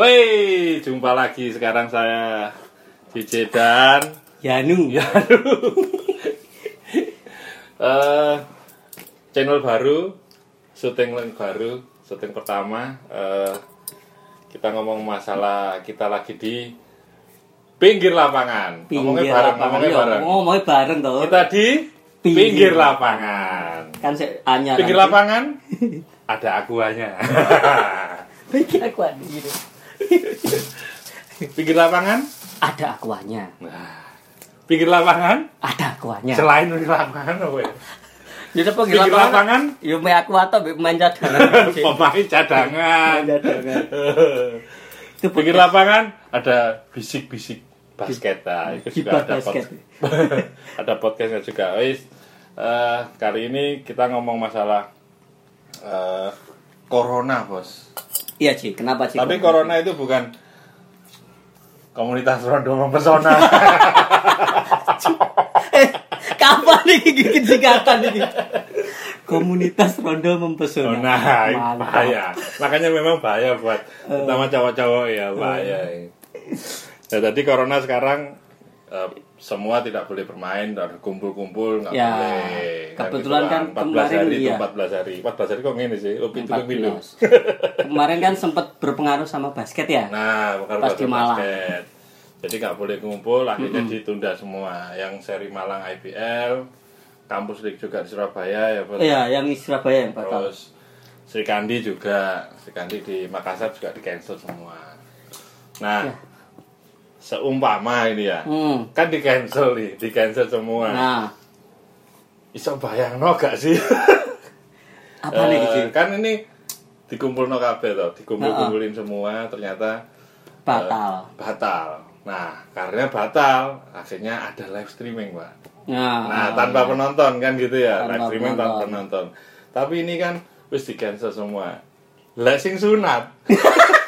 Wey, jumpa lagi sekarang saya DJ dan Yanu. ya eh channel baru, syuting baru, syuting pertama. eh kita ngomong masalah kita lagi di pinggir lapangan. ngomongnya Pinggir bareng, lapangan. ngomongnya Iya, bareng. Ngomongnya bareng toh. Kita di Pinggir. pinggir lapangan. Kan saya anyar. Pinggir lapangan ada akuanya. Pinggir akuan gitu. pinggir lapangan Ada akuanya. Nah, pinggir lapangan Ada akuanya. selain pinggir lapangan apa ya? Jadi apa Pinggir lapangan Yo me aku atau be main cadangan. pemain cadangan. Main cadangan. Itu pinggir podcast. lapangan ada bisik-bisik basket. Nah, itu juga ada basket. pod- ada podcastnya juga. Wis, eh, kali ini kita ngomong masalah eh, corona, bos. Iya, Ci. Kenapa, Ci? Tapi corona itu bukan komunitas rondo mempesona. Eh, kapan nih gigit singkatan ini? Komunitas Rondo Mempesona. Nah, bahaya. Makanya memang bahaya buat terutama cowok-cowok ya bahaya. Nah, tadi corona sekarang eh, semua tidak boleh bermain dan kumpul-kumpul nggak Ya, boleh. kebetulan kan 14 kemarin hari iya. 14 hari. 14 hari kok ngene sih? Lu pintu. 14. Kemarin kan sempat berpengaruh sama basket ya. Nah, bukan Pas di Malang. basket. Jadi nggak boleh kumpul, akhirnya ditunda semua. Yang seri Malang IPL, kampus League juga di Surabaya ya, Bos. Iya, yang di Surabaya yang batal. Terus Sri Kandi juga, Sri Kandi di Makassar juga di cancel semua. Nah, Ya. Seumpama ini ya, Hmm. kan di cancel nih, di cancel semua. Nah, Iso bayang no gak sih? apa nih Eh, Ci? kan ini dikumpul no kabeh toh, dikumpul-kumpulin semua, ternyata Batal. eh, batal. Nah, karena batal, akhirnya ada live streaming, Pak. Nah, Nah, tanpa penonton kan gitu ya, Tanpa live streaming tanpa penonton. penonton. Tapi ini kan wis di cancel semua. Lah sing sunat,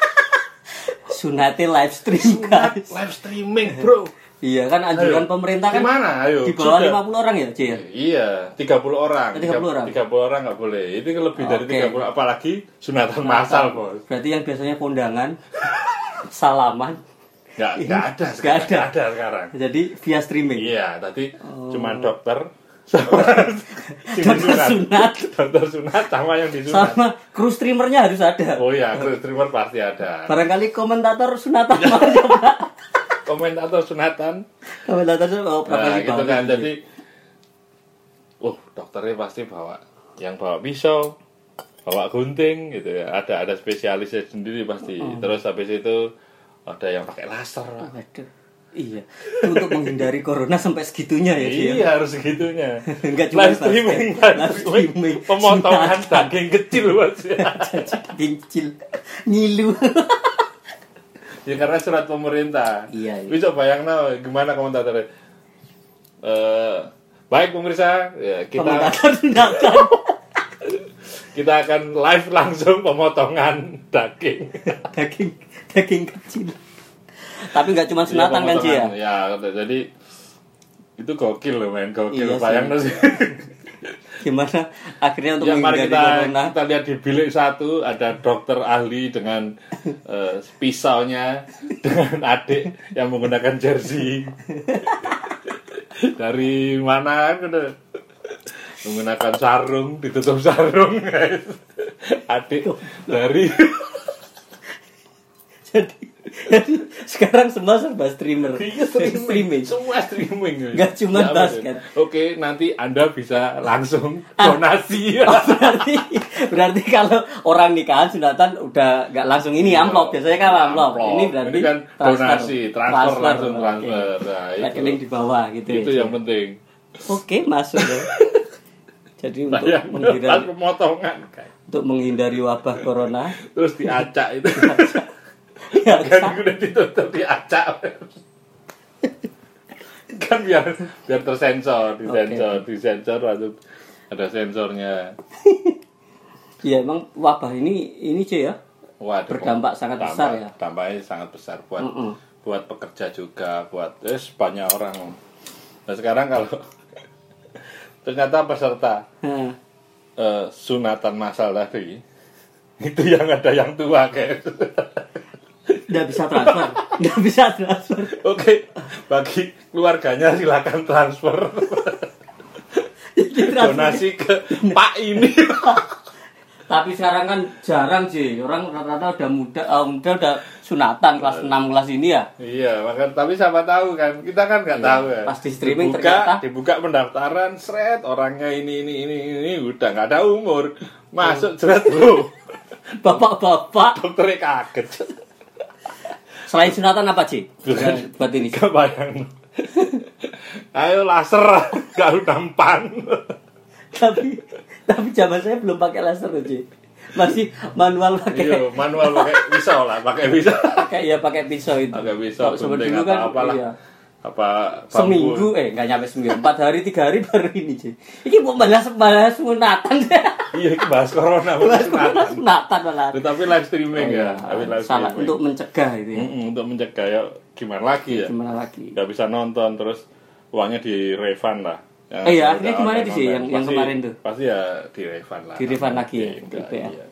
sunati live stream sunat guys. live streaming, Bro. Iya kan anjuran Ayo. pemerintah kan Gimana? Ayo. di bawah sudah. 50 orang ya, Ci? Iya, 30 orang. 30 orang? 30 orang nggak boleh. Itu kan lebih dari Oke. 30 apalagi sunatan massal, Bos. Berarti yang biasanya kondangan salaman Nggak, ada nggak sekarang. ada. Ada sekarang. jadi via streaming. Iya, tadi Oh. cuma dokter sama Dokter sunat. Dokter sunat sama yang disunat. Sama kru streamernya harus ada. Oh iya, streamer pasti ada. Barangkali komentator sunatan mau coba. Komentator sunatan. Komentator oh, Nah, gitu bawah. kan. Jadi uh, dokternya pasti bawa yang bawa pisau, bawa gunting gitu ya. Ada ada spesialisnya sendiri pasti. Terus habis itu ada yang pakai laser. Waduh. Iya. Itu untuk menghindari corona sampai segitunya ya, Ci. ya? Iya harus segitunya. Enggak cuma live streaming, live streaming, pemotongan daging kecil mas. Daging kecil. Ngilu. ya karena surat pemerintah. Iya, iya. Bisa bayang gimana komentatornya. Eh, baik pemirsa, ya, kita Komentator sunatan. kita akan live langsung pemotongan daging. daging daging kecil. Tapi nggak cuma sunatan kan, Ci ya? Ya, jadi itu gokil loh men, gokil. Iya sih. bayang sih. Gimana akhirnya untuk ya mari kita corona? kita lihat di bilik satu ada dokter ahli dengan eh, pisaunya dengan adik yang menggunakan jersey dari mana kan menggunakan sarung ditutup sarung guys adik dari jadi sekarang semua serba streamer. Iya, streaming. streaming. semua streaming Nggak cuma Ya, basket. oke nanti anda bisa langsung donasi berarti berarti kalau orang nikahan sunatan udah nggak langsung ini amplop biasanya kan amplop. Amplop. Ini berarti Ini kan donasi, transfer langsung oke. transfer. Nah, itu. Rekening di bawah gitu. itu ya. yang penting Oke masuk ya. Jadi untuk Bayang menghindari pemotongan untuk menghindari wabah corona terus diacak itu ya, kan udah ditutup diacak kan biar biar tersensor disensor disensor lalu ada sensornya. Ya emang wabah ini ini cuy ya Waduh, Berdampak sangat dampak- besar ya? dampaknya sangat besar buat Mm-mm. buat pekerja juga buat eh, banyak orang. Nah sekarang kalau ternyata peserta Nah, eh, sunatan masal tadi itu yang ada yang tua kayak nggak bisa transfer. Nggak bisa transfer. Oke, bagi keluarganya silakan transfer. Donasi ke Pak ini. tapi sekarang kan jarang sih. Orang rata-rata udah muda ah, muda udah sunatan kelas 6 kelas ini ya. Iya, maka tapi siapa tahu kan? Kita kan nggak tahu ya. pas di streaming dibuka, ternyata- dibuka pendaftaran, seret orangnya ini ini ini ini udah nggak ada umur, masuk seret bro. bapak-bapak. Dokternya kaget. Selain sunatan apa sih buat ini Gak bayang. Ayo laser, gak udah nampan. tapi tapi zaman saya belum pakai laser loh Ci. masih manual Iya, pakai manual pakai pisau lah, pakai pisau. pakai ya pakai pisau itu Pakai pisau, sebelum dulu kan apalah. iya. Apa seminggu eh nggak nyampe seminggu empat hari tiga hari baru ini sih ini mau balas balas sunatan Iya, itu bahas corona, bahas sunatan. sunatan malah Tetapi live streaming Oh, ya, iya. tapi live salah streaming. untuk mencegah itu ya Mm-mm, untuk mencegah ya gimana lagi ya? gimana lagi Gak bisa nonton terus uangnya di refund lah. Yang Eh, iya, akhirnya gimana sih, yang- yang Pasti- kemarin tuh? Pasti ya di refund lah. Di refund lagi ya, Iya, enggak, gitu ya. iya.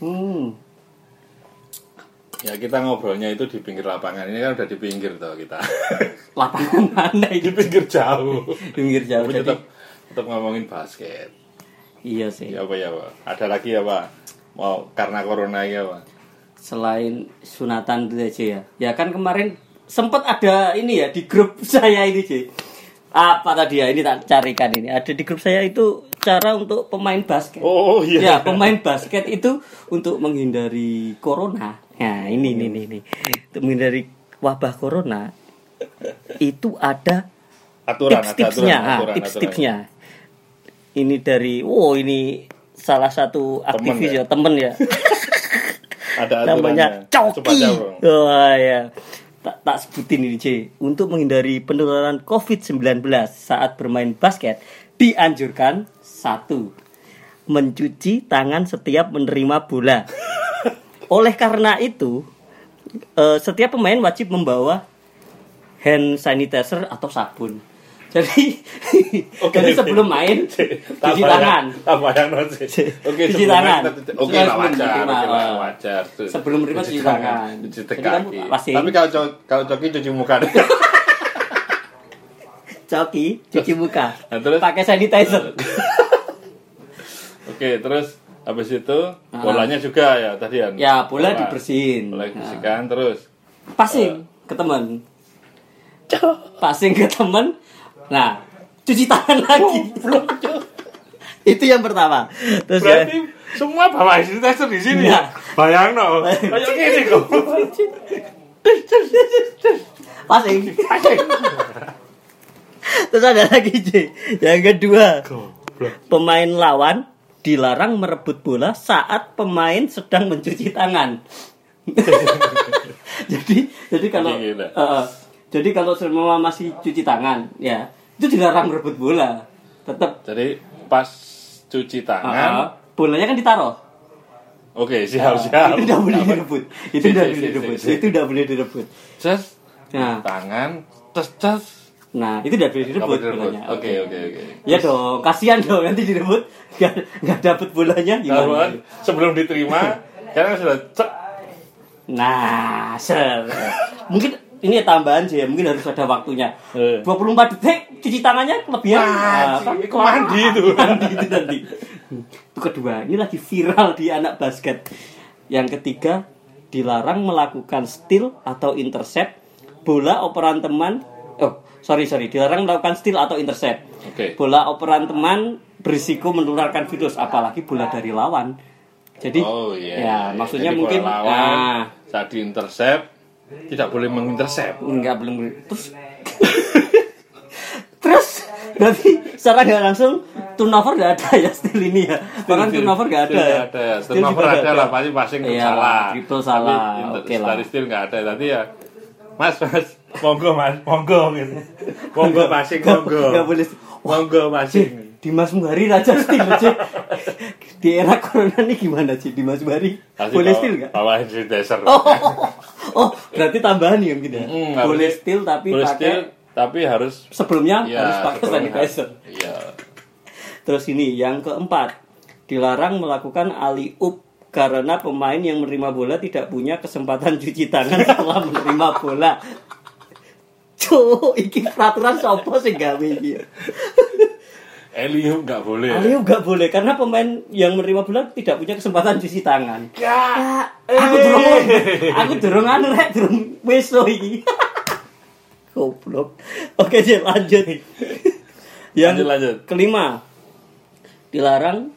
hmm Ya kita ngobrolnya itu di pinggir lapangan. Ini kan udah di pinggir toh kita. lapangan mana di itu pinggir jauh. pinggir jauh Tapi jadi tetap tetap ngomongin basket. iya sih Ya apa ya Pak? Ada lagi ya Pak? Mau karena corona ya Pak? selain sunatan itu aja ya ya kan kemarin sempat ada ini ya di grup saya ini sih apa tadi ya ini tak carikan ini ada di grup saya itu cara untuk pemain basket Oh ya iya. pemain basket itu untuk menghindari corona nah ini ini ini, ini. untuk menghindari wabah corona itu ada Aturan, tips-tipsnya aturan, ah, aturan, tips-tipsnya ini dari wow ini salah satu aktivis ya? ya temen ya Ada namanya aturannya. Coba Coki. Wah ya. Tak, tak sebutin ini C. Untuk menghindari penularan COVID-19 saat bermain basket dianjurkan satu mencuci tangan setiap menerima bola. Oleh karena itu, eh, setiap pemain wajib membawa hand sanitizer atau sabun. Jadi, Oke, jadi sebelum main cuci tangan. tak bayang no, sih. Oke, Cuci tangan. Oke lah wajar, eh. wajar. Sebelum menerima cuci tangan. Cuci kan kaki. pasti. Tapi kalau co- kalau coki cuci muka. Coki, cuci muka. Nah, terus? pakai sanitizer. Oke, terus habis itu bolanya juga ya tadi ya. Ah. Ya, bola dibersihin. Bola Nah. dibersihkan terus. Passing ke teman. Passing ke teman. Nah, cuci tangan lagi. Itu yang pertama. Terus ya, Berarti semua bawa sanitizer di sini ya. Bayang no. Kayak gini kok. passing. Terus ada lagi, J. Yang kedua, pemain lawan dilarang merebut bola saat pemain sedang mencuci tangan. jadi jadi kalau eh, jadi kalau semua masih cuci tangan ya itu dilarang merebut bola. Tetap Jadi pas cuci tangan, bolanya kan ditaruh. Oke siap siap. itu tidak boleh direbut. Itu tidak boleh direbut. itu tidak boleh direbut. Just nah. tangan, tes tes. Nah itu Nggak direbut bolanya Oke oke oke. ya dong kasihan dong nanti direbut nggak nggak dapet bolanya gimana sebelum diterima, karena sudah cek. Nah, ser. mungkin ini tambahan sih ya, mungkin harus ada waktunya. Eh. 24 detik cuci tangannya kelebihan. Wah, kan itu mandi itu. Mandi itu nanti. Itu kedua, ini lagi viral di anak basket. Yang ketiga, dilarang melakukan steal atau intercept bola operan teman. Sorry sorry, dilarang melakukan steal atau intercept. Oke. Bola operan teman berisiko menularkan virus, apalagi bola dari lawan. Jadi, Oh iya. ya maksudnya Jadi mungkin lawan ah, saat diintercept tidak boleh mengintercept. Enggak belum terus terus berarti secara nggak langsung turnover nggak ada ya still ini ya bahkan turnover nggak ada ya nggak ada ya. Turnover ada nggak lah pasti passing Iya, salah. triple salah. Oke lah. Dari still nggak ada. Tadi ya Mas, mas, monggo mas, monggo gitu. Monggo Nggak- monggo. nggak boleh Monggo passing. Dimas Muhari Raja Steel Cik. di era corona ini gimana sih Dimas Muhari boleh still nggak Bawain si desert. oh, oh berarti tambahan ya mungkin ya Mm, boleh still tapi boleh pakai still, tapi harus sebelumnya ya, harus pakai sanitizer Iya. Terus ini yang keempat, dilarang melakukan ali up karena pemain yang menerima bola tidak punya kesempatan cuci tangan setelah menerima bola. Cuk, iki peraturan sopo sing gawe iki? Eliu nggak boleh. Ayo nggak boleh karena pemain yang menerima bola tidak punya kesempatan cuci tangan. Ya. Aku durung aku durung anu rek durung weso iki. Goblok. Oke, Jel, lanjut. Yang Lanjut, lanjut. kelima. Dilarang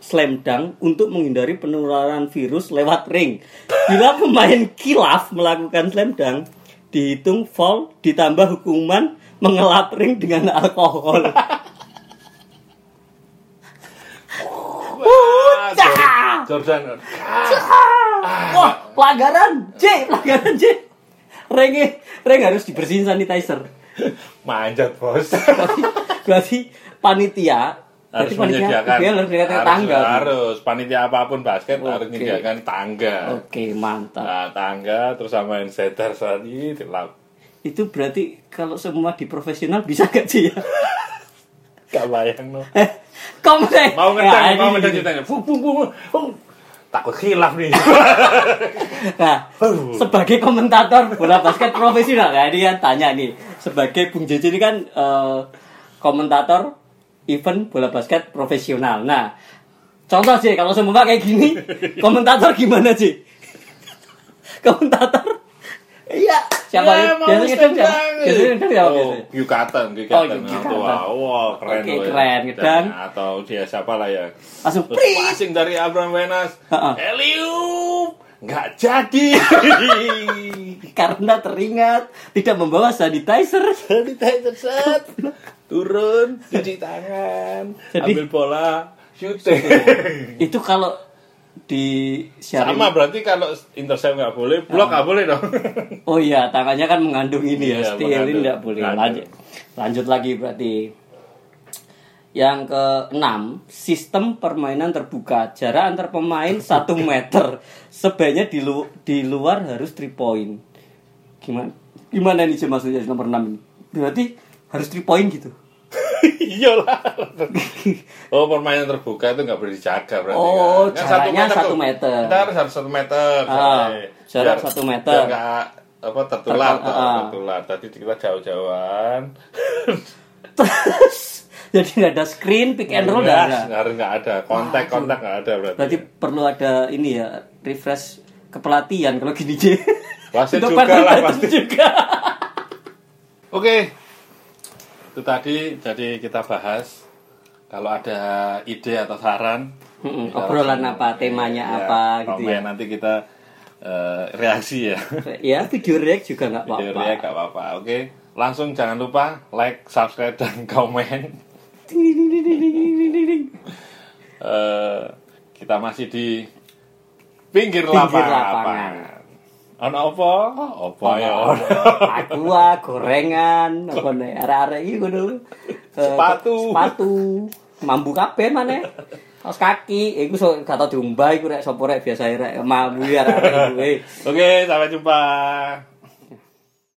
slam dunk untuk menghindari penularan virus lewat ring. Bila pemain kilaf melakukan slam dunk, dihitung foul ditambah hukuman mengelap ring dengan alkohol. Jordan. Wah, pelanggaran J, pelanggaran J. Ring ring harus dibersihin sanitizer. Manjat, Bos. berarti, berarti panitia harus menyediakan UBL harus menyediakan harus, tangga harus. Panitia apa pun basket harus Oke. menyediakan tangga. Oke mantap. Nah, tangga terus sama insider tadi itu berarti kalau semua di profesional bisa gak sih ya? Gak bayang no. Eh deh mau Ya, ngedang ini. mau gini. ngedang ceritanya. Bung bung bung takut khilaf nih. Nah sebagai komentator bola basket profesional ya ini kan tanya nih. Sebagai Bung Jeje ini kan eh, komentator event bola basket profesional. Nah contoh sih kalau semua kayak gini komentator gimana sih? Komentator? Iya. Siapa? Ya, biasanya kan siapa biasanya kan siapa oh biasanya? Yukatan Oh, Yukatan. Yukatan. wow, wow keren Oke, loh ya. keren. Dan- Dan- atau dia siapa lah ya? Langsung passing dari Abraham Wenas. Ha-ha. Eliup! Nggak jadi karena teringat tidak membawa sanitizer sanitizer set turun cuci tangan Jadi- ambil bola shooting itu kalau di siaran sama berarti kalau intercept nggak boleh blok nggak boleh dong Oh iya, tangannya kan mengandung ini ya, Iya, ini tidak boleh. Lanjut, lanjut lagi berarti. Yang keenam, sistem permainan terbuka. Jarak antar pemain 1 meter. Sebaiknya di, lu- di luar harus 3 point. Gimana? Gimana nih sih maksudnya nomor 6 ini? Berarti harus 3 point gitu. iyalah oh permainan terbuka itu nggak boleh dijaga berarti Oh, kan. Jaraknya satu meter. Ntar harus satu meter Ah, jarak satu meter. nggak apa tertular Terkal- tuh, ah. tertular tadi kita jauh-jauhan Terus jadi nggak ada screen pick and roll nggak ada. Nggak harus nggak ada kontak kontak nggak ada berarti Berarti perlu ada ini ya, refresh kepelatihan kalau gini J. Wasit juga lah, pasti. juga. Oke, itu tadi jadi kita bahas kalau ada ide atau saran, Mm-mm, obrolan apa, temanya ya, apa gitu komen ya. Nanti kita eh, reaksi ya. Ya video react juga nggak Video apa-apa. react nggak apa-apa. Oke, langsung jangan lupa like, subscribe dan komen. Ding, ding, ding, ding, ding, ding, ding, ding. Eh, kita masih di pinggir, Pinggir lapangan. lapangan. Ono apa? Apa ya? Aqua, gorengan, apa nih, arek-arek iki ngono. Eh, Sepatu. Sepatu. Mambu kabeh maneh. Kaos kaki, iku so gak tau diumbah iku rek sapa rek biasa rek mambu ya arek-arek. Oke, sampai jumpa.